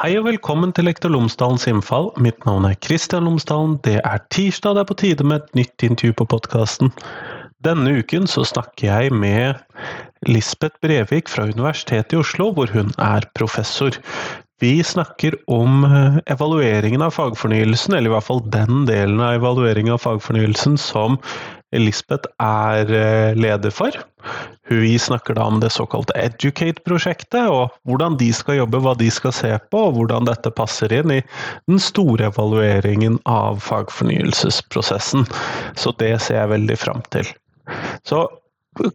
Hei og velkommen til Lektor Lomsdalens innfall. Mitt navn er Kristian Lomsdalen. Det er tirsdag, det er på tide med et nytt intervju på podkasten. Denne uken så snakker jeg med Lisbeth Brevik fra Universitetet i Oslo, hvor hun er professor. Vi snakker om eh, evalueringen av fagfornyelsen, eller i hvert fall den delen av evalueringen av fagfornyelsen som Lisbeth er eh, leder for. Vi snakker da om det såkalte Educate-prosjektet, og hvordan de skal jobbe, hva de skal se på, og hvordan dette passer inn i den store evalueringen av fagfornyelsesprosessen. Så det ser jeg veldig fram til. Så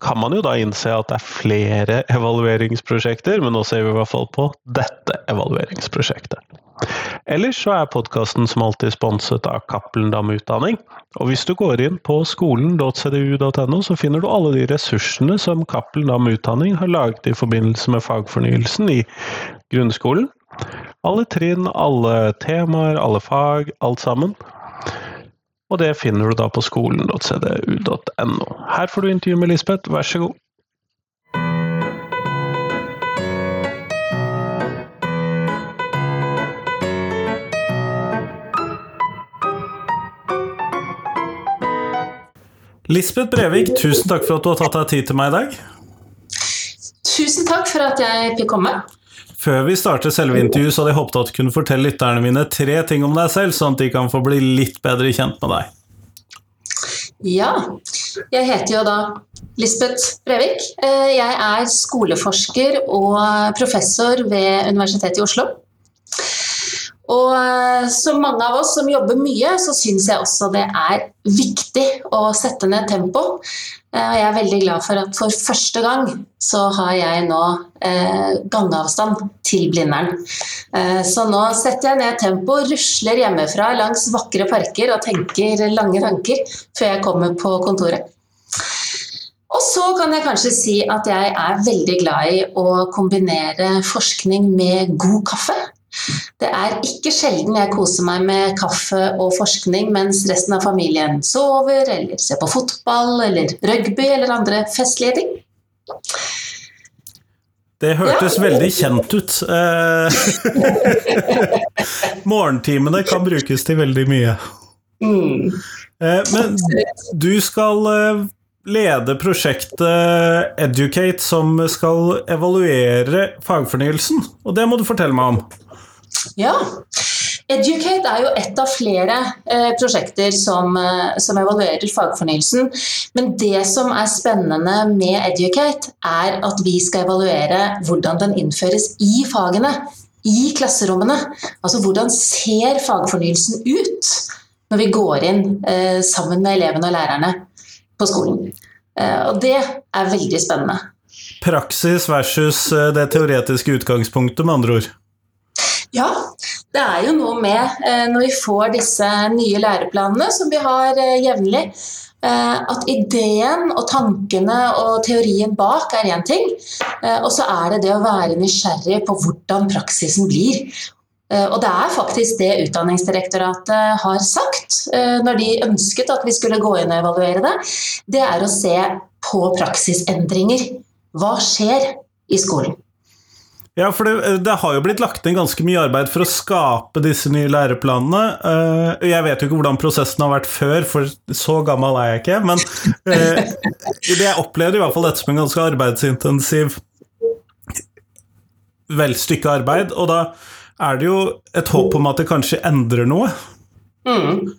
kan man jo da innse at det er flere evalueringsprosjekter, men nå ser vi i hvert fall på dette evalueringsprosjektet. Ellers så er podkasten som alltid sponset av Cappelen Dam Utdanning. Og hvis du går inn på skolen.cdu.no, så finner du alle de ressursene som Cappelen Dam Utdanning har laget i forbindelse med fagfornyelsen i grunnskolen. Alle trinn, alle temaer, alle fag, alt sammen. Og det finner du da på skolen.cdu.no. Her får du intervju med Lisbeth, vær så god. Lisbeth Brevik, tusen takk for at du har tatt deg tid til meg i dag. Tusen takk for at jeg fikk komme. Før vi starter selve intervjuet, så hadde jeg håpet at du kunne fortelle lytterne mine tre ting om deg selv, sånn at de kan få bli litt bedre kjent med deg. Ja, jeg heter jo da Lisbeth Brevik. Eh, jeg er skoleforsker og professor ved Universitetet i Oslo. Og eh, som mange av oss som jobber mye, så syns jeg også det er viktig å sette ned tempo. Eh, og jeg er veldig glad for at for første gang så har jeg nå eh, gangavstand til Blindern. Eh, så nå setter jeg ned tempo, rusler hjemmefra langs vakre parker og tenker lange tanker før jeg kommer på kontoret. Og så kan jeg kanskje si at jeg er veldig glad i å kombinere forskning med god kaffe. Det er ikke sjelden jeg koser meg med kaffe og forskning mens resten av familien sover, eller ser på fotball eller rugby eller andre festlige ting. Det hørtes ja. veldig kjent ut. Eh, morgentimene kan brukes til veldig mye. Mm. Eh, men du skal eh, lede prosjektet Educate, som skal evaluere fagfornyelsen. Og det må du fortelle meg om. Ja. Educate er jo ett av flere eh, prosjekter som, eh, som, evaluerer fagfornyelsen. Men det som er spennende med Educate, er at vi skal evaluere hvordan den innføres i fagene. I klasserommene. Altså hvordan ser fagfornyelsen ut når vi går inn eh, sammen med elevene og lærerne på skolen. Eh, og det er veldig spennende. Praksis versus eh, det teoretiske utgangspunktet, med andre ord? Ja, det er jo noe med eh, når vi får disse nye læreplanene som vi har eh, jevnlig, eh, at ideen og tankene og teorien bak er én ting, og så er det det å være nysgjerrig på hvordan praksisen blir. Og det er faktisk det Utdanningsdirektoratet har sagt når de ønsket at vi skulle gå inn og evaluere det. Det er å se på praksisendringer. Hva skjer i skolen? Ja, for det, det, har jo blitt lagt ned ganske mye arbeid for å skape disse nye læreplanene. Uh, jeg vet jo ikke hvordan prosessen har vært før, for så gammel er jeg ikke. Men uh, jeg opplevde i hvert fall dette som en ganske arbeidsintensiv vel stykke arbeid. Og da er det jo et håp om at det kanskje endrer noe. Mm.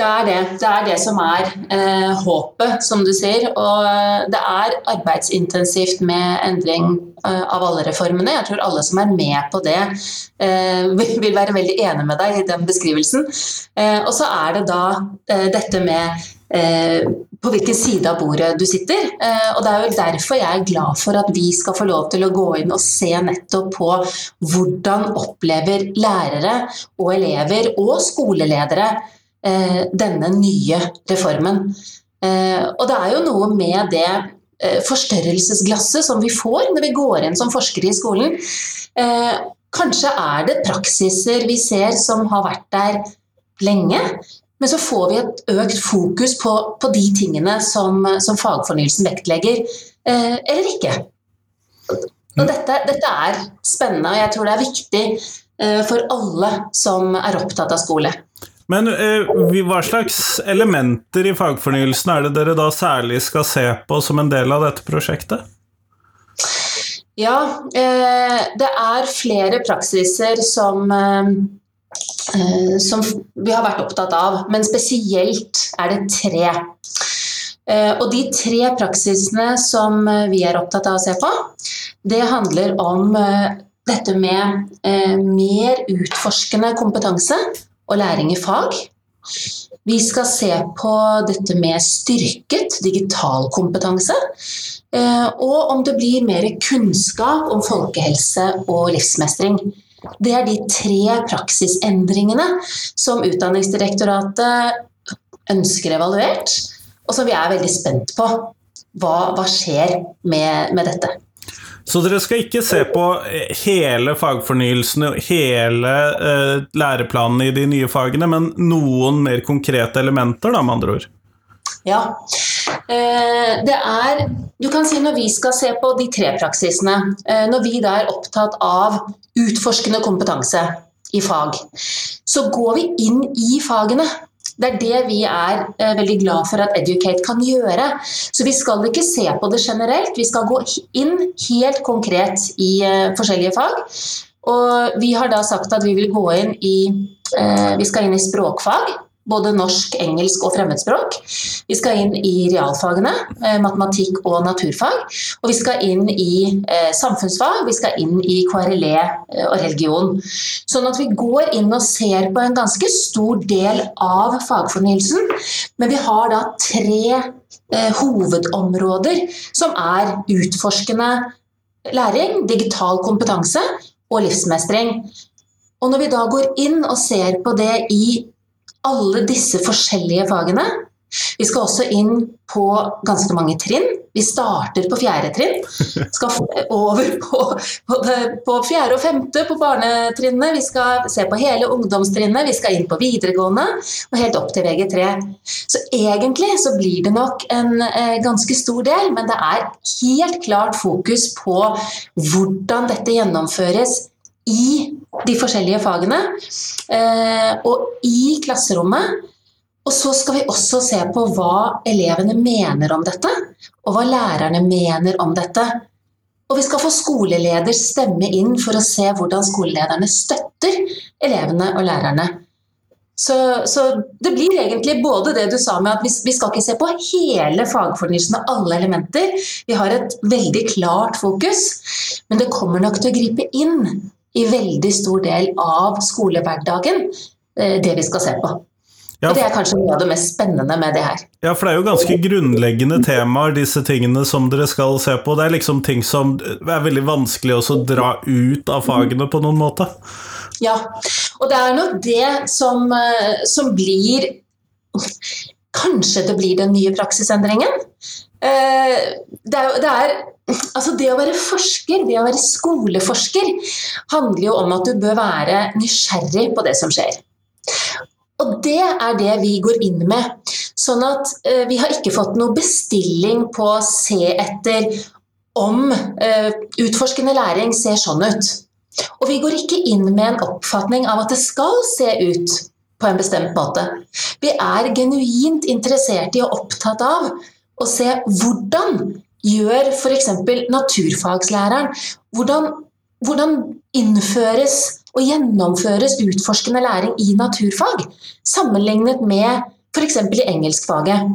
Det er det. Det er det som er eh, håpet, som du sier. Og eh, det er arbeidsintensivt med endring eh, av alle reformene. Jeg tror alle som er med på det, eh, vil være veldig enig med deg i den beskrivelsen. Eh, og så er det da eh, dette med på hvilken side av bordet du sitter. Og Det er jo derfor jeg er glad for at vi skal få lov til å gå inn og se nettopp på hvordan opplever lærere og elever og skoleledere denne nye reformen. Eh, og det er jo noe med det eh, forstørrelsesglasset som vi får når vi går inn som forskere i skolen. Kanskje er det praksiser vi ser som har vært der lenge, men så får vi et økt fokus på, på de tingene som, som fagfornyelsen vektlegger, eller ikke. Og dette, dette, er spennende, og jeg tror det er viktig eh, for alle som er opptatt av skole. Men eh, hva slags elementer i fagfornyelsen er det dere da særlig skal se på som en del av dette prosjektet? Ja, eh, det er flere praksiser som, eh, som vi har vært opptatt av, men spesielt er det tre. Og de tre praksisene som vi er opptatt av å se på, det handler om dette med mer utforskende kompetanse og læring i fag. Vi skal se på dette med styrket digital kompetanse. Eh, og om det blir mer kunnskap om folkehelse og livsmestring. Det er de tre praksisendringene som Utdanningsdirektoratet ønsker evaluert, og som vi er veldig spent på. Hva, hva skjer med, med dette? Så dere skal ikke se på hele fagfornyelsen og hele eh, læreplanene i de nye fagene, men noen mer konkrete elementer, da, med andre ord? Ja. Eh, det er Du kan si når vi skal se på de tre praksisene, eh, når vi da er opptatt av utforskende kompetanse i fag, så går vi inn i fagene. Det er det vi er eh, veldig glad for at Educate kan gjøre. Så vi skal ikke se på det generelt, vi skal gå inn helt konkret i eh, forskjellige fag. Og vi har da sagt at vi vil gå inn i, eh, vi skal inn i språkfag både norsk, engelsk og fremmedspråk. Vi skal inn i realfagene, eh, matematikk og naturfag. Og vi skal inn i eh, samfunnsfag, vi skal inn i KRLE eh, og religion. Sånn at vi går inn og ser på en ganske stor del av fagfornyelsen. Men vi har da tre hovedområder som er utforskende læring, digital kompetanse og livsmestring. Og når vi da går inn og ser på det i alle disse forskjellige fagene. Vi skal også inn på ganske mange trinn. Vi starter på fjerde trinn. Skal over på, på, på fjerde og femte på barnetrinnet. Vi skal se på hele ungdomstrinnet. Vi skal inn på videregående og helt opp til VG3. Så egentlig så blir det nok en eh, ganske stor del, men det er helt klart fokus på hvordan dette gjennomføres i de forskjellige fagene eh, og i klasserommet. Og så skal vi også se på hva elevene mener om dette, og hva lærerne mener om dette. Og vi skal få skoleleders stemme inn for å se hvordan skolelederne støtter elevene og lærerne. Så, så, det blir egentlig både det du sa med at vi, vi skal ikke se på hele fagfornyelsen og alle elementer. Vi har et veldig klart fokus, men det kommer nok til å gripe inn i veldig stor del av skolehverdagen, eh, det vi skal se på. Ja, det er kanskje noe av det mest spennende med det her. Ja, for det er jo ganske grunnleggende temaer, disse tingene som dere skal se på. Det er liksom ting som er veldig vanskelig å dra ut av fagene på noen måte. Ja, og det er nok det som, eh, som blir Kanskje det blir den nye praksisendringen. Eh, det er, det er Altså Det å være forsker, det å være skoleforsker, handler jo om at du bør være nysgjerrig på det som skjer. Og det er det vi går inn med. Sånn at eh, vi har ikke fått noe bestilling på å se etter om eh, utforskende læring ser sånn ut. Og vi går ikke inn med en oppfatning av at det skal se ut på en bestemt måte. Vi er genuint interessert i og opptatt av å se hvordan gjør f.eks. naturfagslæreren? Hvordan, hvordan innføres og gjennomføres utforskende læring i naturfag sammenlignet med f.eks. i engelskfaget?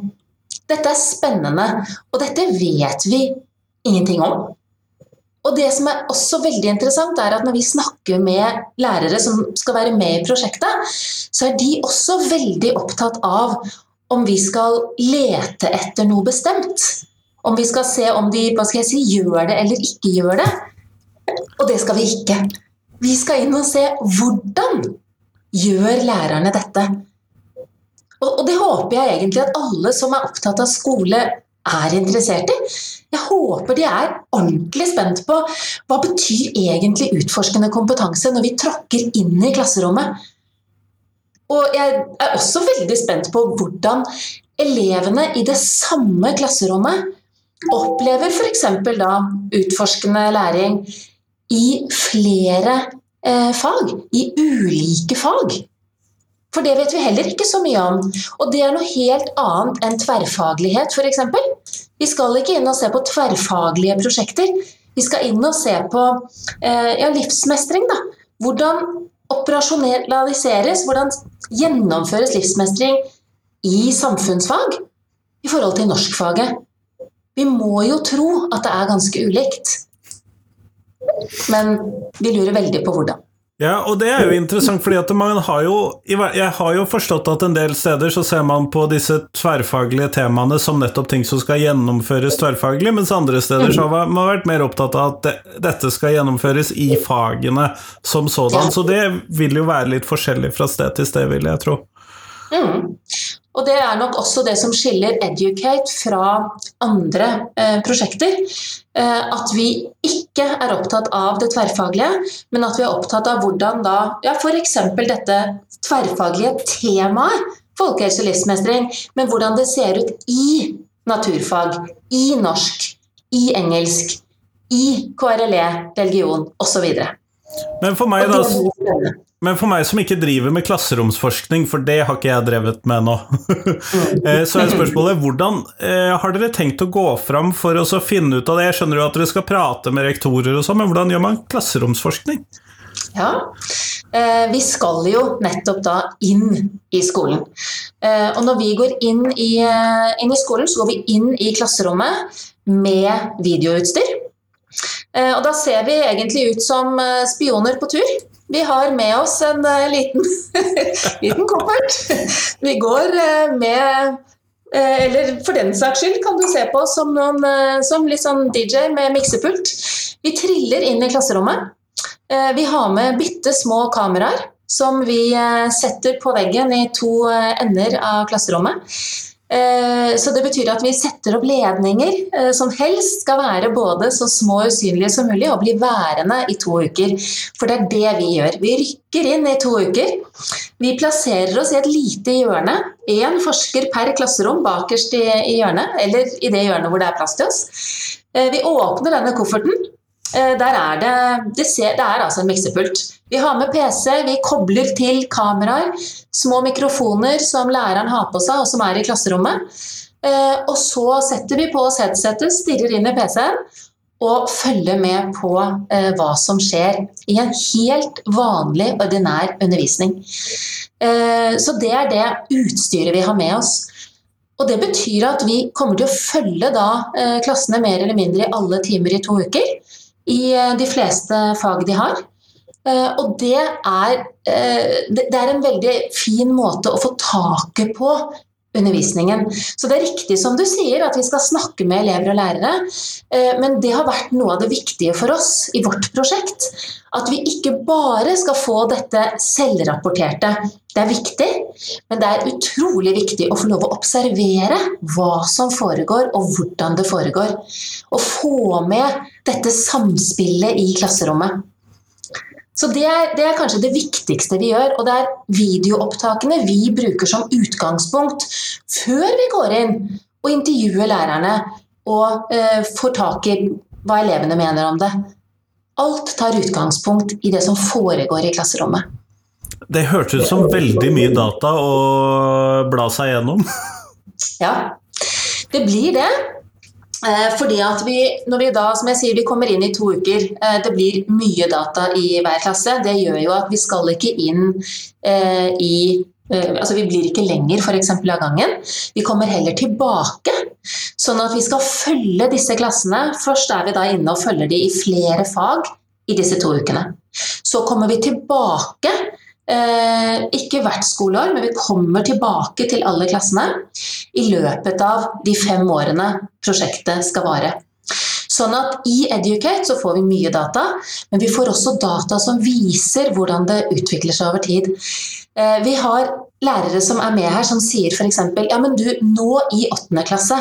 Dette er spennende, og dette vet vi ingenting om. Og det som er også veldig interessant, er at når vi snakker med lærere som skal være med i prosjektet, så er de også veldig opptatt av om vi skal lete etter noe bestemt. Om vi skal se om de hva skal jeg si, gjør det eller ikke gjør det. Og det skal vi ikke. Vi skal inn og se hvordan gjør lærerne dette. Og, og det håper jeg egentlig at alle som er opptatt av skole, er interessert i. Jeg håper de er ordentlig spent på hva betyr egentlig utforskende kompetanse når vi tråkker inn i klasserommet. Og jeg er også veldig spent på hvordan elevene i det samme klasserommet opplever f.eks. da utforskende læring i flere eh, fag, i ulike fag. For det vet vi heller ikke så mye om. Og det er noe helt annet enn tverrfaglighet, f.eks. Vi skal ikke inn og se på tverrfaglige prosjekter. Vi skal inn og se på eh, ja, livsmestring. Da. Hvordan operasjonaliseres, hvordan gjennomføres livsmestring i samfunnsfag i forhold til norskfaget. Vi må jo tro at det er ganske ulikt. Men vi lurer veldig på hvordan. Ja, og det er jo interessant, fordi at man har jo Jeg har jo forstått at en del steder så ser man på disse tverrfaglige temaene som nettopp ting som skal gjennomføres tverrfaglig, mens andre steder så har man vært mer opptatt av at dette skal gjennomføres i fagene som sådan. Så det vil jo være litt forskjellig fra sted til sted, vil jeg tro. Mm. Og det er nok også det som skiller Educate fra andre eh, prosjekter. Eh, at vi ikke er opptatt av det tverrfaglige, men at vi er opptatt av hvordan da ja, f.eks. dette tverrfaglige temaet folkehelse og livsmestring, men hvordan det ser ut i naturfag, i norsk, i engelsk, i KRLE, religion osv. Men for meg, da men for meg som ikke driver med klasseromsforskning, for det har ikke jeg drevet med nå, eh, så er spørsmålet hvordan eh, har dere tenkt å gå fram for å finne ut av det? Jeg skjønner jo at dere skal prate med rektorer og sånn, men hvordan gjør man klasseromsforskning? Ja, eh, vi skal jo nettopp da inn i skolen. Og når vi går inn i, inn i skolen, så går vi inn i klasserommet med videoutstyr. Og da ser vi egentlig ut som spioner på tur. Vi har med oss en uh, liten, liten koffert. Vi går uh, med uh, Eller for den saks skyld kan du se på oss som, noen, som litt sånn DJ med miksepult. Vi triller inn i klasserommet. Vi har med bitte små kameraer som vi setter på veggen i to ender av klasserommet. Eh, så det betyr at vi setter opp ledninger eh, som helst skal være både så små og usynlige som mulig og bli værende i to uker. For det er det vi gjør. Vi rykker inn i to uker. Vi plasserer oss i et lite hjørne. Én forsker per klasserom bakerst i hjørnet, eller i det hjørnet hvor det er plass til oss. Eh, vi åpner denne kofferten. Der er det, det, ser, det er altså en miksepult. Vi har med PC, vi kobler til kameraer, små mikrofoner som læreren har på seg og som er i klasserommet. Eh, og så setter vi på oss headsetet, stirrer inn i PC-en og følger med på eh, hva som skjer i en helt vanlig, ordinær undervisning. Eh, så det er det utstyret vi har med oss. Og Det betyr at vi kommer til å følge da, klassene mer eller mindre i alle timer i to uker. I de fleste fag de har. Eh, og det er, eh, det er en veldig fin måte å få taket på undervisningen. Så det er riktig som du sier, at vi skal snakke med elever og lærere. Eh, men det har vært noe av det viktige for oss i vårt prosjekt. At vi ikke bare skal få dette selvrapporterte. Det er viktig, men det er utrolig viktig å få lov å observere hva som foregår, og hvordan det foregår. Og få med dette samspillet i klasserommet. Så det er, det er, kanskje det viktigste vi gjør. Og det er videoopptakene vi bruker som utgangspunkt før vi går inn og intervjuer lærerne og eh, får tak i hva elevene mener om det. Alt tar utgangspunkt i det som foregår i klasserommet. Det hørtes ut som veldig mye data å bla seg gjennom. ja, det blir det. Eh, fordi at vi, når vi da, som jeg sier, vi kommer inn i to uker, eh, det blir mye data i hver klasse. Det gjør jo at vi skal ikke inn eh, i Altså Vi blir ikke lenger f.eks. av gangen. Vi kommer heller tilbake. Sånn at vi skal følge disse klassene. Først er vi da inne og følger de i flere fag i disse to ukene. Så kommer vi tilbake ikke hvert skoleår, men vi kommer tilbake til alle klassene i løpet av de fem årene prosjektet skal vare. Sånn at I Educate så får vi mye data, men vi får også data som viser hvordan det utvikler seg over tid. Eh, vi har lærere som er med her som sier f.eks.: Ja, men du, nå i åttende klasse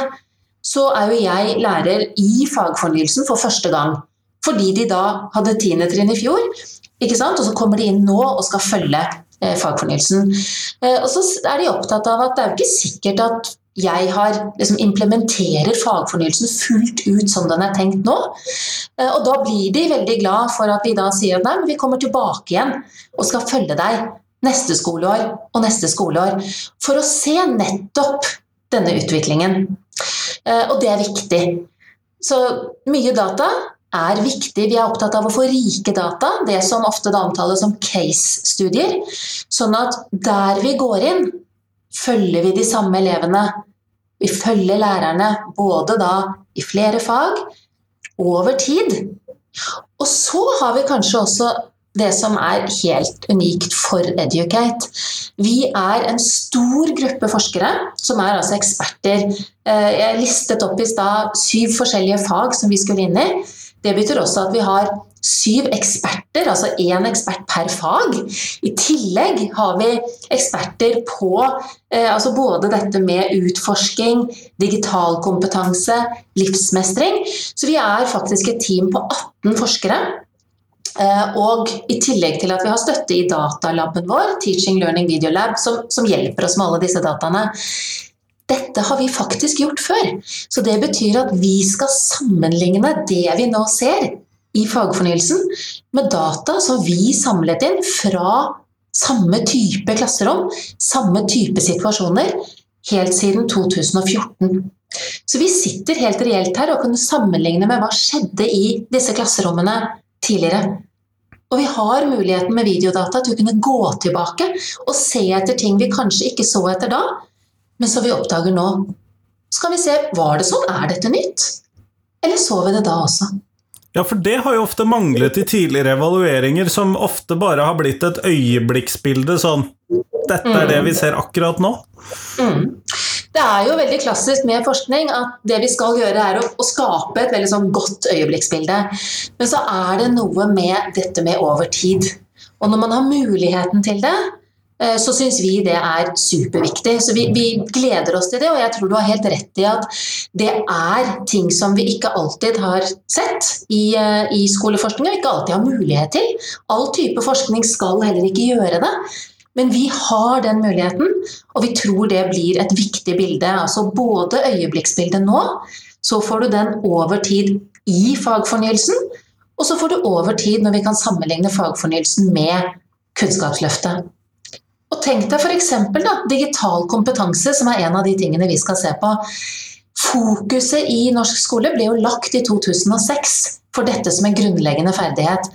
så er jo jeg lærer i fagfornyelsen for første gang. Fordi de da hadde tiende trinn i fjor. Ikke sant? Og så kommer de inn nå og skal følge eh, fagfornyelsen. Eh, og så er de opptatt av at det er jo ikke sikkert at jeg har, liksom implementerer fagfornyelsen fullt ut som den er tenkt nå. Eh, og da blir de veldig glad for at vi da sier nei, vi kommer tilbake igjen og skal følge deg neste skoleår og neste skoleår. For å se nettopp denne utviklingen. Eh, og det er viktig. Så mye data er viktig. Vi er opptatt av å få rike data, det som ofte da omtales som case-studier. Sånn at der vi går inn, følger vi de samme elevene. Vi følger lærerne både da i flere fag, over tid. Og så har vi kanskje også det som er helt unikt for Educate. Vi er en stor gruppe forskere som er altså eksperter. Eh, jeg listet opp i stad syv forskjellige fag som vi skulle inn i. Det betyr også at vi har syv eksperter, altså én ekspert per fag. I tillegg har vi eksperter på eh, altså både dette med utforsking, digital kompetanse, livsmestring. Så vi er faktisk et team på 18 forskere. Eh, og i tillegg til at vi har støtte i datalaben vår, Teaching Learning Video Lab, som, som hjelper oss med alle disse dataene. Dette har vi faktisk gjort før. Så det betyr at vi skal sammenligne det vi nå ser i fagfornyelsen, med data som vi samlet inn fra samme type klasserom, samme type situasjoner, helt siden 2014. Så vi sitter helt reelt her og kan sammenligne med hva skjedde i disse klasserommene tidligere. Og vi har muligheten med videodata til å kunne gå tilbake og se etter ting vi kanskje ikke så etter da, men som vi oppdager nå. Så kan vi se var det sånn, er dette nytt? Eller så vi det da også? Ja, for det har jo ofte manglet i tidligere evalueringer, som ofte bare har blitt et øyeblikksbilde sånn Dette er det vi ser akkurat nå. Mm. Det er jo veldig klassisk med forskning at det vi skal gjøre, er å, å skape et veldig sånn godt øyeblikksbilde. Men så er det noe med dette med over tid. Og når man har muligheten til det, så syns vi det er superviktig. Så vi, vi, gleder oss til det, og jeg tror du har helt rett i at det er ting som vi ikke alltid har sett i, eh, i skoleforskning, ikke alltid har mulighet til. All type forskning skal heller ikke gjøre det. Men vi har den muligheten, og vi tror det blir et viktig bilde. Altså både øyeblikksbildet nå, så får du den over tid i fagfornyelsen, og så får du over tid når vi kan sammenligne fagfornyelsen med Kunnskapsløftet. Tenk deg f.eks. digital kompetanse, som er en av de tingene vi skal se på. Fokuset i norsk skole ble jo lagt i 2006 for dette som en grunnleggende ferdighet.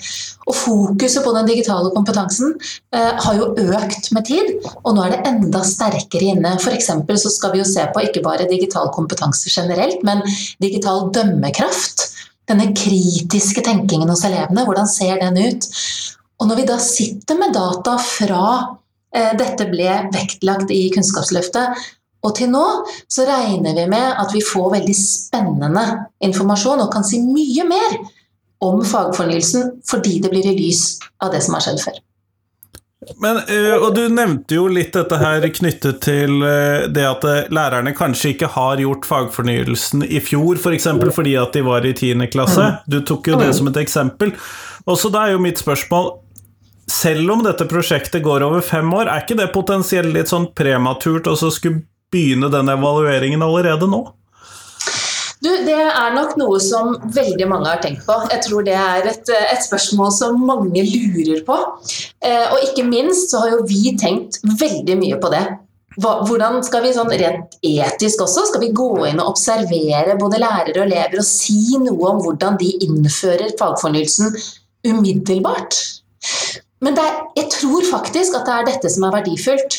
Og fokuset på den digitale kompetansen eh, har jo økt med tid, og nå er det enda sterkere inne. F.eks. så skal vi jo se på ikke bare digital kompetanse generelt, men digital dømmekraft. Denne kritiske tenkingen hos elevene, hvordan ser den ut? Og når vi da sitter med data fra dette ble vektlagt i Kunnskapsløftet. Og til nå så regner vi med at vi får veldig spennende informasjon og kan si mye mer om fagfornyelsen fordi det blir i lys av det som har skjedd før. Men, eh, og Du nevnte jo litt dette her knyttet til eh, det at lærerne kanskje ikke har gjort fagfornyelsen i fjor, f.eks. For eksempel, fordi at de var i 10. klasse. Mm. Du tok jo det mm. som et eksempel. Og så da er jo mitt spørsmål selv om dette prosjektet går over fem år, er ikke det potensielt litt sånn prematurt å skulle begynne den evalueringen allerede nå? Du, Det er nok noe som veldig mange har tenkt på. Jeg tror det er et, et spørsmål som mange lurer på. Eh, og ikke minst så har jo vi tenkt veldig mye på det. Hvordan skal vi sånn rent etisk også, skal vi gå inn og observere både lærere og elever og si noe om hvordan de innfører fagfornyelsen umiddelbart? Men er, jeg tror faktisk at det er dette som er verdifullt.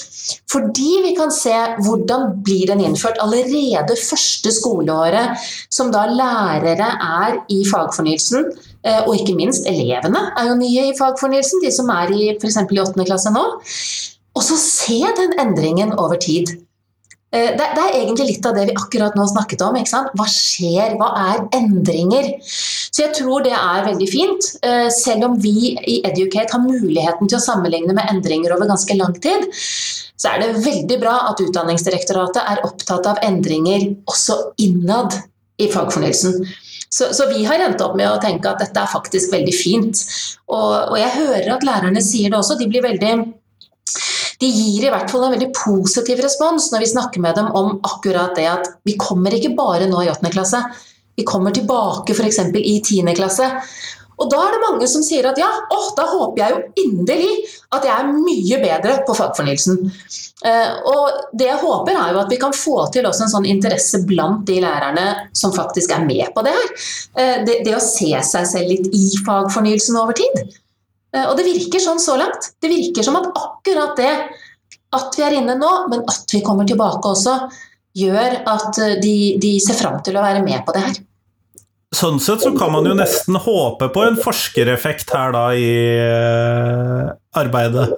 Fordi vi kan se hvordan blir den innført allerede første skoleåret, som da lærere er i fagfornyelsen. Eh, og ikke minst elevene er jo nye i fagfornyelsen, de som er i f.eks. i 8. klasse nå. Og så se den endringen over tid. Eh, det, er egentlig litt av det vi akkurat nå snakket om. Hva skjer? Hva er endringer? Så jeg tror det er veldig fint. Eh, selv om vi i Educate har muligheten til å sammenligne med endringer over ganske lang tid, så er det veldig bra at Utdanningsdirektoratet er opptatt av endringer også innad i fagfornyelsen. Så, så, vi har endt opp med å tenke at dette er faktisk veldig fint. Og, og jeg hører at lærerne sier det også. De blir veldig de gir i hvert fall en veldig positiv respons når vi snakker med dem om akkurat det at vi kommer ikke bare nå i 8. klasse, vi kommer tilbake f.eks. i 10. klasse. Og da er det mange som sier at ja, åh, da håper jeg jo inderlig at jeg er mye bedre på fagfornyelsen. Eh, og det jeg håper er jo at vi kan få til også en sånn interesse blant de lærerne som faktisk er med på det her. Eh, det, det å se seg selv litt i fagfornyelsen over tid. Eh, og det virker sånn så langt. Det virker som at akkurat det at vi er inne nå, men at vi kommer tilbake også, gjør at de, de ser fram til å være med på det her. Sånn sett så kan man jo nesten håpe på en forskereffekt her da i uh, arbeidet.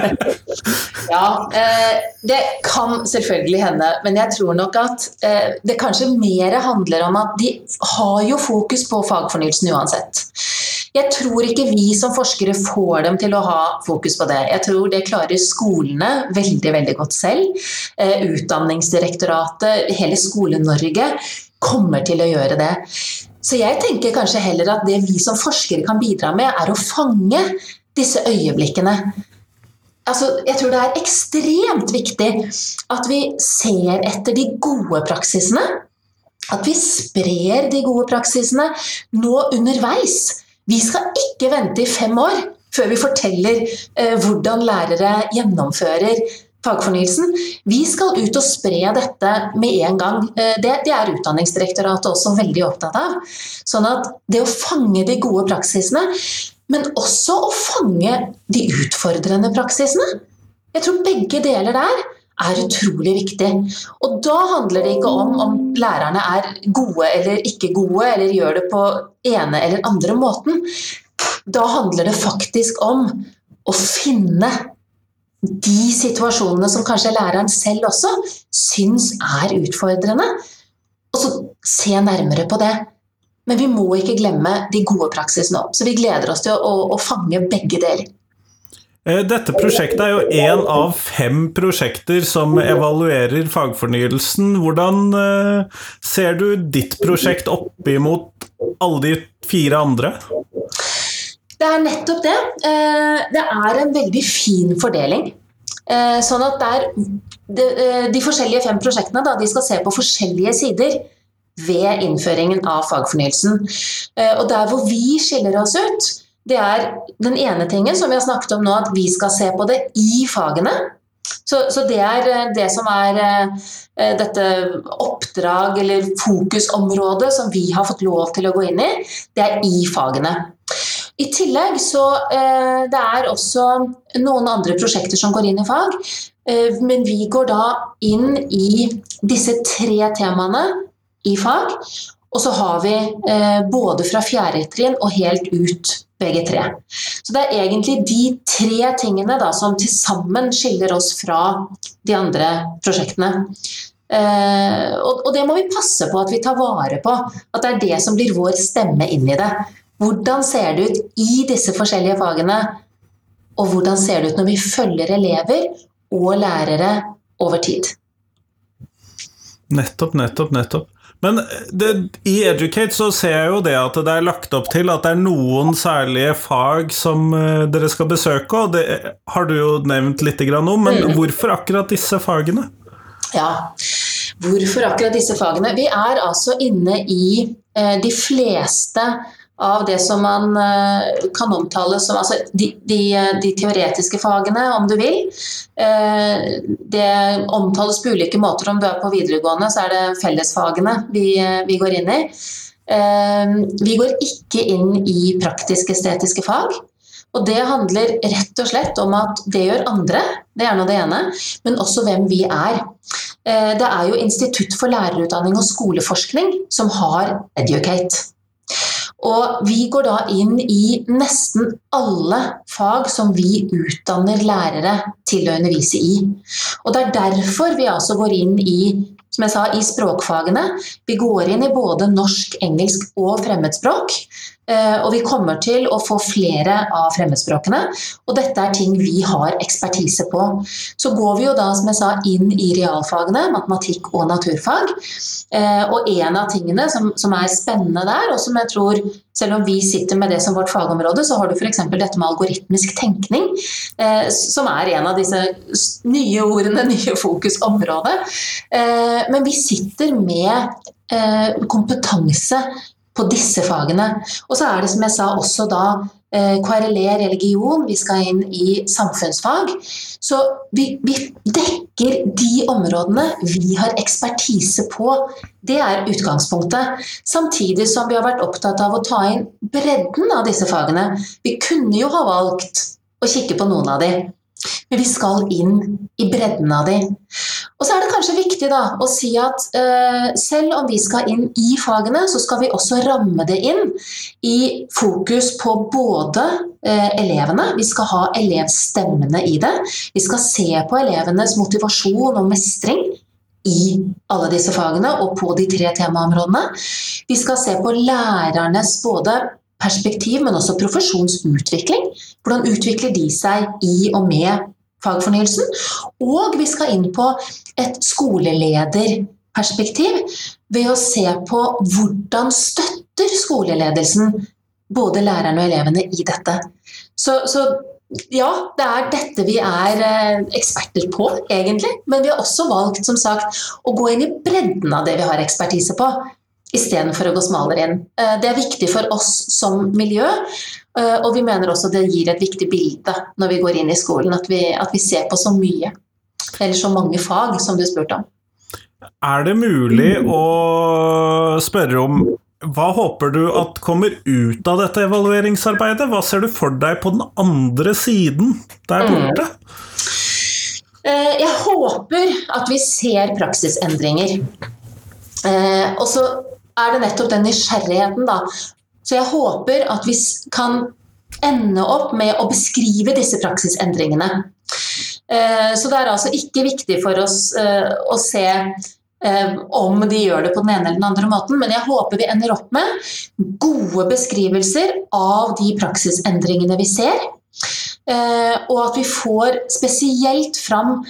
ja, eh, det kan selvfølgelig hende, men jeg tror nok at eh, det kanskje mer handler om at de har jo fokus på fagfornyelsen uansett. Jeg tror ikke vi som forskere får dem til å ha fokus på det. Jeg tror det klarer skolene veldig veldig godt selv. Eh, Utdanningsdirektoratet, hele Skole-Norge kommer til å gjøre det. Så jeg tenker kanskje heller at det vi som forskere kan bidra med, er å fange disse øyeblikkene. Altså, jeg tror det er ekstremt viktig at vi ser etter de gode praksisene. At vi sprer de gode praksisene nå underveis. Vi skal ikke vente i fem år før vi forteller eh, hvordan lærere gjennomfører fagfornyelsen. Vi skal ut og spre dette med en gang. Eh, det, det, er Utdanningsdirektoratet også veldig opptatt av. Sånn at det å fange de gode praksisene, men også å fange de utfordrende praksisene. Jeg tror begge deler der er utrolig viktig. Og da handler det ikke om om lærerne er gode eller ikke gode, eller gjør det på ene eller andre måten. Da handler det faktisk om å finne de situasjonene som kanskje læreren selv også syns er utfordrende. Og så se nærmere på det. Men vi må ikke glemme de gode praksisene òg. Så vi gleder oss til å, å, å fange begge deler. Eh, dette prosjektet er jo én av fem prosjekter som evaluerer fagfornyelsen. Hvordan eh, ser du ditt prosjekt opp imot alle de fire andre? Det er nettopp det. Eh, det er en veldig fin fordeling. Sånn at der, de, forskjellige fem prosjektene da, skal se på forskjellige sider ved innføringen av fagfornyelsen. Og der hvor vi skiller oss ut, det er den ene tingen som vi har snakket om nå, at vi skal se på det i fagene. Så, så det er det som er dette oppdrag eller fokusområdet som vi har fått lov til å gå inn i, det er i fagene. I tillegg så eh, det er også noen andre prosjekter som går inn i fag. Eh, men vi går da inn i disse tre temaene i fag. Og så har vi eh, både fra fjerde trinn og helt ut begge tre. Så det er egentlig de tre tingene da, som til sammen skiller oss fra de andre prosjektene. Eh, og, og, det må vi passe på at vi tar vare på. At det er det som blir vår stemme inn i det. Hvordan ser det ut i disse forskjellige fagene? Og hvordan ser det ut når vi følger elever og lærere over tid? Nettopp, nettopp, nettopp. Men det, i Educate så ser jeg jo det at det er lagt opp til at det er noen særlige fag som uh, dere skal besøke, og det har du jo nevnt litt om, men mm. hvorfor akkurat disse fagene? Ja, hvorfor akkurat disse fagene? Vi er altså inne i de fleste av det som man eh, kan omtale som altså de, de, de, teoretiske fagene, om du vil. Eh, det omtales på ulike måter. Om du er på videregående, så er det fellesfagene vi, vi går inn i. Eh, vi går ikke inn i praktisk-estetiske fag. Og det handler rett og slett om at det gjør andre, det er nå det ene, men også hvem vi er. Det er jo Institutt for lærerutdanning og skoleforskning som har Educate. Og vi går da inn i nesten alle fag som vi utdanner lærere til å undervise i. Og det er derfor vi altså går inn i som jeg sa, i språkfagene. Vi går inn i både norsk, engelsk og fremmedspråk. Eh, og vi kommer til å få flere av fremmedspråkene. Og dette er ting vi har ekspertise på. Så går vi jo da, som jeg sa, inn i realfagene, matematikk og naturfag. Eh, og en av tingene som, som er spennende der, og som jeg tror selv om vi sitter med det som vårt fagområde, så har du f.eks. dette med algoritmisk tenkning, eh, som er en av disse nye ordene, nye fokusområdet. Eh, men vi sitter med eh, kompetanse på disse fagene. Og så er det som jeg sa også da eh, KRLE religion, vi skal inn i samfunnsfag. Så vi, vi, dekker de områdene vi har ekspertise på. Det er utgangspunktet. Samtidig som vi har vært opptatt av å ta inn bredden av disse fagene. Vi kunne jo ha valgt å kikke på noen av de, men vi skal inn i bredden av de. Og så er det kanskje viktig da, å si at eh, selv om vi skal inn i fagene, så skal vi også ramme det inn i fokus på både eh, elevene, vi skal ha elevstemmene i det, vi skal se på elevenes motivasjon og mestring i alle disse fagene og på de tre temaområdene. Vi skal se på lærernes både perspektiv, men også profesjonsutvikling. Hvordan utvikler de seg i og med fagfornyelsen. Og vi skal inn på et skolelederperspektiv ved å se på hvordan støtter skoleledelsen både lærerne og elevene i dette. Så, så ja, det er dette vi er eh, eksperter på, egentlig. Men vi har også valgt som sagt, å gå inn i bredden av det vi har ekspertise på istedenfor å gå smalere inn. Eh, det er viktig for oss som miljø, eh, og vi mener også det gir et viktig bilde når vi går inn i skolen, at vi, at vi ser på så mye, eller så mange fag, som du spurte om. Er det mulig å spørre om hva håper du at kommer ut av dette evalueringsarbeidet? Hva ser du for deg på den andre siden der mm. borte? Eh, jeg håper at vi ser praksisendringer. Og så er det nettopp den nysgjerrigheten, da. Så jeg håper at vi kan ende opp med å beskrive disse praksisendringene. Eh, så det er altså ikke viktig for oss eh, å se eh, om de gjør det på den ene eller den andre måten, men jeg håper vi ender opp med gode beskrivelser av de praksisendringene vi ser. Og at vi får spesielt fram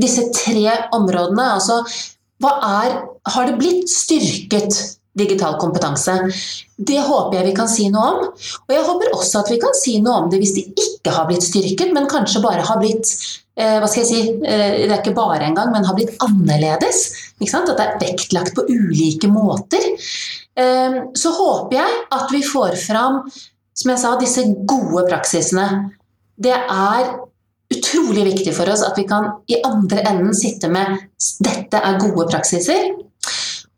disse tre områdene. Altså er, har det blitt styrket digital kompetanse? Det håper jeg vi kan si noe om. Og jeg håper også at vi kan si noe om det hvis det ikke har blitt styrket, men kanskje bare har blitt eh, hva skal jeg si, eh, Det er ikke bare engang, men har blitt annerledes. At det er vektlagt på ulike måter. Eh, så håper jeg at vi får fram som jeg sa, disse gode praksisene. Det er utrolig viktig for oss at vi kan i andre enden sitte med dette er gode praksiser.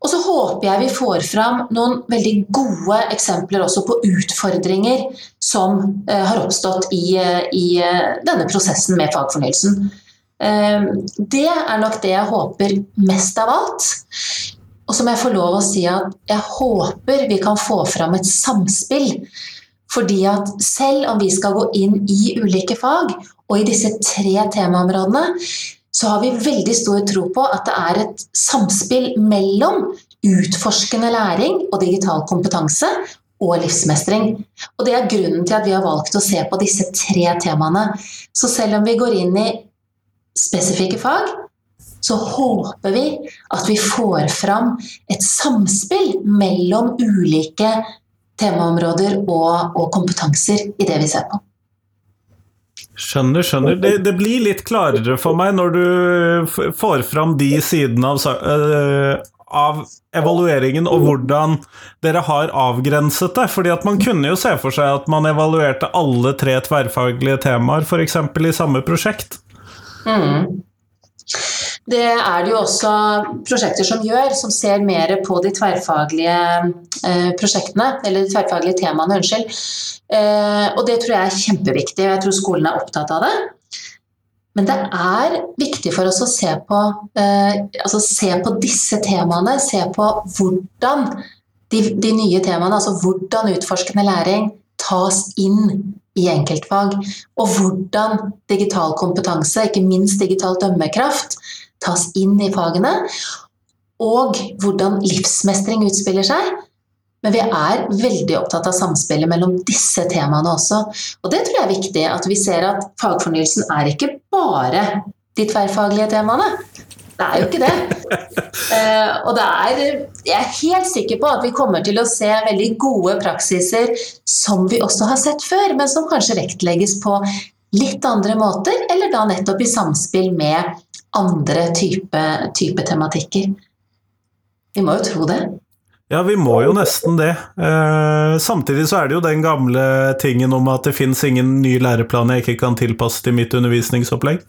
Og så håper jeg vi får fram noen veldig gode eksempler også på utfordringer som uh, har oppstått i, uh, i uh, denne prosessen med fagfornyelsen. det er nok det jeg håper mest av alt. Og så må jeg få lov å si at jeg håper vi kan få fram et samspill. Fordi at selv om vi skal gå inn i ulike fag og i disse tre temaområdene, så har vi veldig stor tro på at det er et samspill mellom utforskende læring og digital kompetanse og livsmestring. Og Det er grunnen til at vi har valgt å se på disse tre temaene. Så selv om vi går inn i spesifikke fag, så håper vi at vi får fram et samspill mellom ulike temaområder og, og kompetanser i det vi ser på. Skjønner, skjønner. Det, det, blir litt klarere for meg når du får fram de sidene av, uh, av evalueringen og hvordan dere har avgrenset det. Fordi at man kunne jo se for seg at man evaluerte alle tre tverrfaglige temaer, f.eks. i samme prosjekt. Mm. Det er det jo også prosjekter som gjør, som ser mer på de tverrfaglige eh, prosjektene, eller de tverrfaglige temaene, unnskyld. Eh, og det tror jeg er kjempeviktig, og jeg tror skolen er opptatt av det. Men det er viktig for oss å se på, eh, altså se på disse temaene, se på hvordan de, de nye temaene, altså hvordan utforskende læring tas inn i enkeltfag. Og hvordan digital kompetanse, ikke minst digital dømmekraft, tas inn i fagene, og hvordan livsmestring utspiller seg, Men vi er veldig opptatt av samspillet mellom disse temaene også. Og det tror jeg er viktig, at vi ser at fagfornyelsen er ikke bare de tverrfaglige temaene. Det er jo ikke det. Uh, og det er, jeg er helt sikker på at vi kommer til å se veldig gode praksiser som vi også har sett før, men som kanskje vektlegges på litt andre måter, eller da nettopp i samspill med andre type, type tematikker. Vi må jo tro det. Ja, vi må jo nesten det. Eh, samtidig så er det jo den gamle tingen om at det fins ingen ny læreplan jeg ikke kan tilpasse til mitt undervisningsopplegg.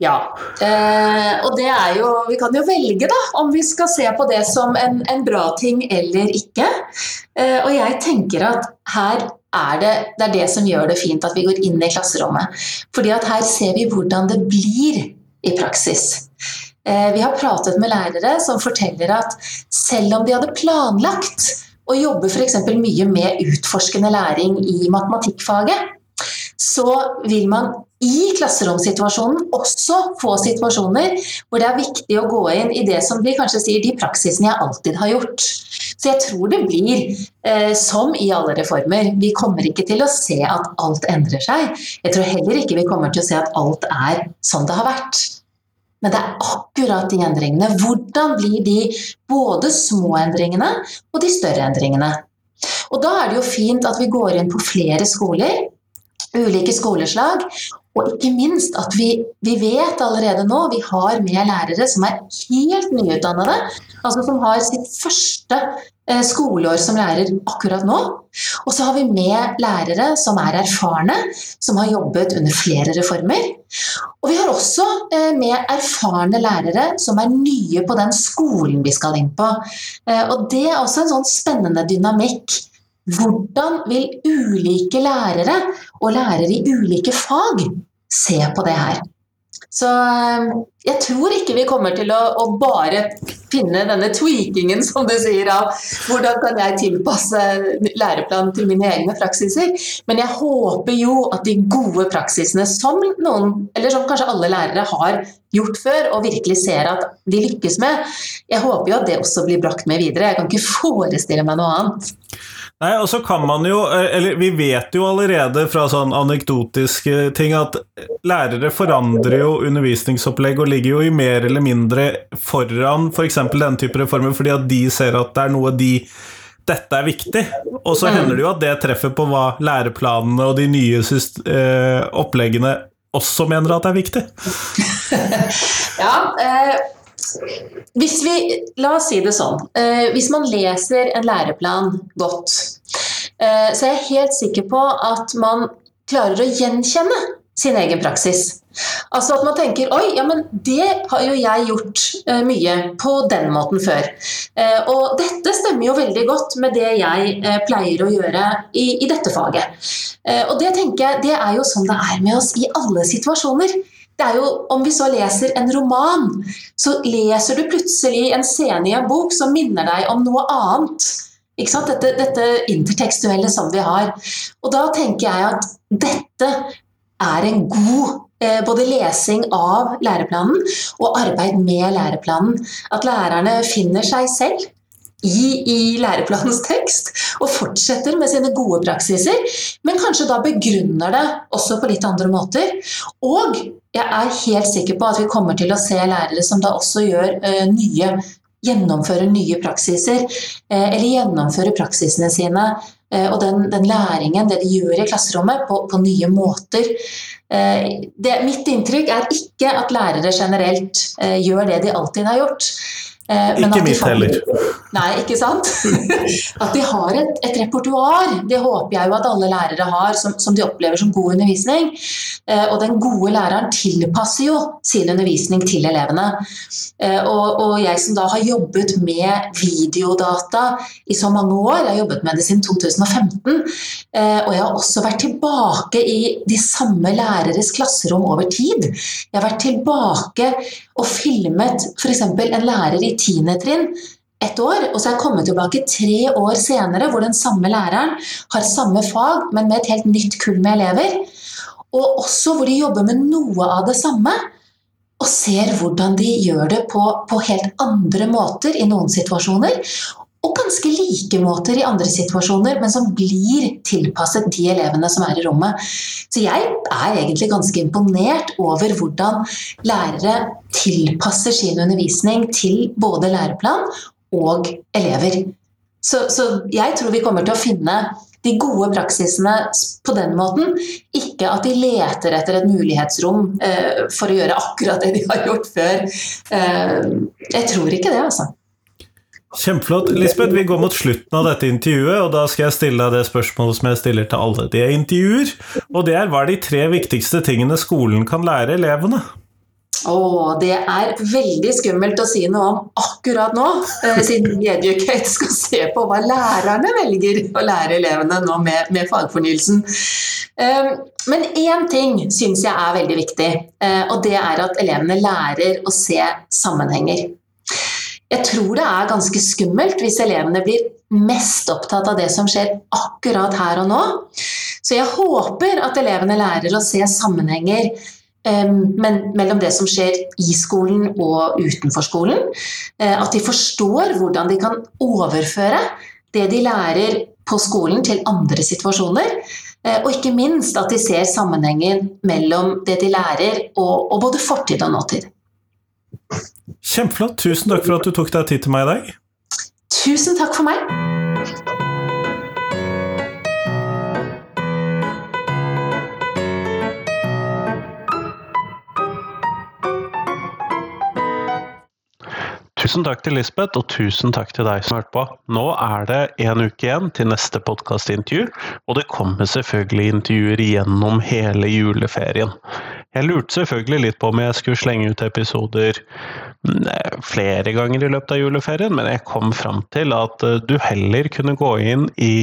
Ja, eh, og det er jo Vi kan jo velge, da, om vi skal se på det som en, en bra ting eller ikke. Eh, og jeg tenker at her er det, det er det som gjør det fint at vi går inn i klasserommet. Fordi at her ser vi hvordan det blir i praksis. Eh, vi har pratet med lærere som forteller at selv om de hadde planlagt å jobbe f.eks. mye med utforskende læring i matematikkfaget, så vil man i klasseromsituasjonen også få situasjoner hvor det er viktig å gå inn i det som de kanskje sier de praksisene jeg alltid har gjort. Så jeg tror det blir eh, som i alle reformer. Vi kommer ikke til å se at alt endrer seg. Jeg tror heller ikke vi kommer til å se at alt er som det har vært. Men det er akkurat de endringene. Hvordan blir de både små endringene og de større endringene? Og da er det jo fint at vi går inn på flere skoler ulike skoleslag. Og ikke minst at vi, vi, vet allerede nå vi har med lærere som er helt nyutdannede. Altså som har sitt første eh, skoleår som lærer akkurat nå. Og så har vi med lærere som er erfarne, som har jobbet under flere reformer. Og vi har også eh, med erfarne lærere som er nye på den skolen vi skal inn på. Eh, og det er også en sånn spennende dynamikk hvordan vil ulike lærere og lærere i ulike fag se på det her? Så eh, jeg tror ikke vi kommer til å, å, bare finne denne tweakingen, som du sier, av hvordan kan jeg tilpasse læreplanen til mine egne praksiser. Men jeg håper jo at de gode praksisene som noen, eller som kanskje alle lærere har gjort før og virkelig ser at de lykkes med, jeg håper jo at det også blir brakt med videre. Jeg kan ikke forestille meg noe annet. Nei, og så kan man jo eh, Eller vi vet jo allerede fra sånn anekdotiske ting at lærere forandrer jo undervisningsopplegg og ligger jo i mer eller mindre foran f.eks. For den type reformer fordi at de ser at det er noe de dette er viktig. Og så hender det jo at det treffer på hva læreplanene og de nye eh, oppleggene også mener at er viktig. ja, eh hvis vi, La oss si det sånn. Eh, hvis man leser en læreplan godt, eh, så er jeg helt sikker på at man klarer å gjenkjenne sin egen praksis. Altså at man tenker oi, ja men det har jo jeg gjort eh, mye på den måten før. Eh, og dette stemmer jo veldig godt med det jeg eh, pleier å gjøre i, i dette faget. og det tenker jeg, det er jo sånn det er med oss i alle situasjoner det er jo, Om vi så leser en roman, så leser du plutselig en scene i en bok som minner deg om noe annet. Ikke Dette, dette, intertekstuelle som vi har. Og da tenker jeg at dette er en god eh, både lesing av læreplanen og arbeid med læreplanen. At lærerne finner seg selv i, i, læreplanens tekst og fortsetter med sine gode praksiser, men kanskje da begrunner det også på litt andre måter. Og jeg er helt sikker på at vi kommer til å se lærere som da også gjør eh, nye Gjennomfører nye praksiser, eh, eller gjennomfører praksisene sine eh, og den, den, læringen, det de gjør i klasserommet, på, på nye måter. Det, mitt inntrykk er ikke at lærere generelt gjør det de alltid har gjort. Eh, ikke mitt heller. Nei, ikke sant? At de har et, et repertoar, det håper jeg jo at alle lærere har, som, som, de opplever som god undervisning. Eh, og den gode læreren tilpasser jo sin undervisning til elevene. Eh, og, og jeg som da har jobbet med videodata i så mange år, jeg har jobbet med det siden 2015, og jeg har også vært tilbake i de samme læreres klasserom over tid. Jeg har vært tilbake og filmet f.eks. en lærer i tiende trinn ett år, og så er jeg kommet tilbake tre år senere hvor den samme læreren har samme fag, men med et helt nytt kull med elever. Og også hvor de jobber med noe av det samme, og ser hvordan de gjør det på, på helt andre måter i noen situasjoner. og ganske like måter i andre situasjoner, men som blir tilpasset de elevene som er i rommet. Så jeg er egentlig ganske imponert over hvordan lærere tilpasser sin undervisning til både læreplan og elever. Så, så jeg tror vi kommer til å finne de gode praksisene på den måten. Ikke at de leter etter et mulighetsrom eh, for å gjøre akkurat det de har gjort før. Eh, jeg tror ikke det, altså. Kjempeflott. Lisbeth, vi går mot slutten av dette intervjuet, og da skal jeg stille deg det spørsmålet som jeg stiller til alle de jeg intervjuer. Og det er hva er de tre viktigste tingene skolen kan lære elevene? Å, det er veldig skummelt å si noe om akkurat nå, eh, siden Educate skal se på hva lærerne velger å lære elevene nå med, med fagfornyelsen. Eh, men én ting syns jeg er veldig viktig, eh, og det er at elevene lærer å se sammenhenger. Jeg tror det er ganske skummelt hvis elevene blir mest opptatt av det som skjer akkurat her og nå. Så jeg håper at elevene lærer å se sammenhenger um, mellom det som skjer i skolen og utenfor skolen. Uh, at de forstår hvordan de kan overføre det de lærer på skolen til andre situasjoner. Uh, og ikke minst at de ser sammenhengen mellom det de lærer og, og både fortid og nåtid. Kjempeflott. Tusen takk for at du tok deg tid til meg i dag. Tusen takk for meg. Tusen takk til Lisbeth, og tusen takk til deg som hørte på. Nå er det en uke igjen til neste podkastintervju, og det kommer selvfølgelig intervjuer gjennom hele juleferien. Jeg lurte selvfølgelig litt på om jeg skulle slenge ut episoder mm, flere ganger i løpet av juleferien, men jeg kom fram til at eh, du heller kunne gå inn i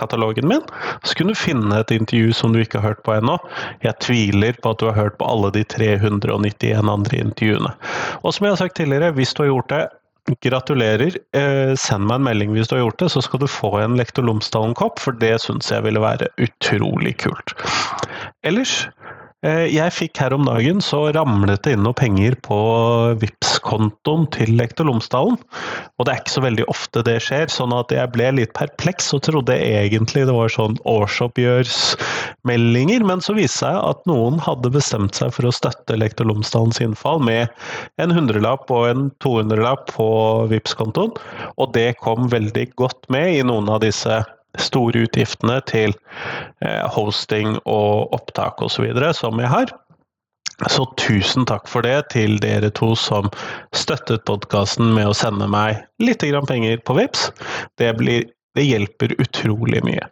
eh, katalogen min, så kunne du finne et intervju som du ikke har hørt på ennå. Jeg tviler på at du har hørt på alle de 391 andre intervjuene. Og som jeg har sagt tidligere, hvis du har gjort det, gratulerer. Eh, send meg en melding hvis du har gjort det, så skal du få en Lektor Lomsdalen-kopp, for det syns jeg ville være utrolig kult. Ellers jeg fikk her om dagen så ramlet det inn noe penger på vips kontoen til Lektor Lomsdalen. Og det er ikke så veldig ofte det skjer, sånn at jeg ble litt perpleks og trodde egentlig det var sånn årsoppgjørsmeldinger, men så viste det seg at noen hadde bestemt seg for å støtte Lektor Lomsdalens innfall med en hundrelapp og en 200-lapp på vips kontoen og det kom veldig godt med i noen av disse store utgiftene til eh, hosting og opptak osv. som jeg har. Så tusen takk for det til dere to som støttet podkasten med å sende meg litt penger på VIPS. Det, blir, det hjelper utrolig mye.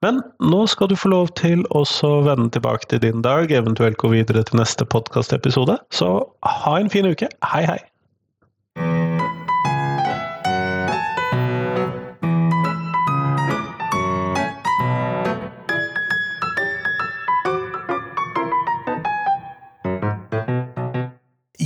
Men nå skal du få lov til å vende tilbake til din dag, eventuelt gå videre til neste podkastepisode. Så ha en fin uke. Hei, hei!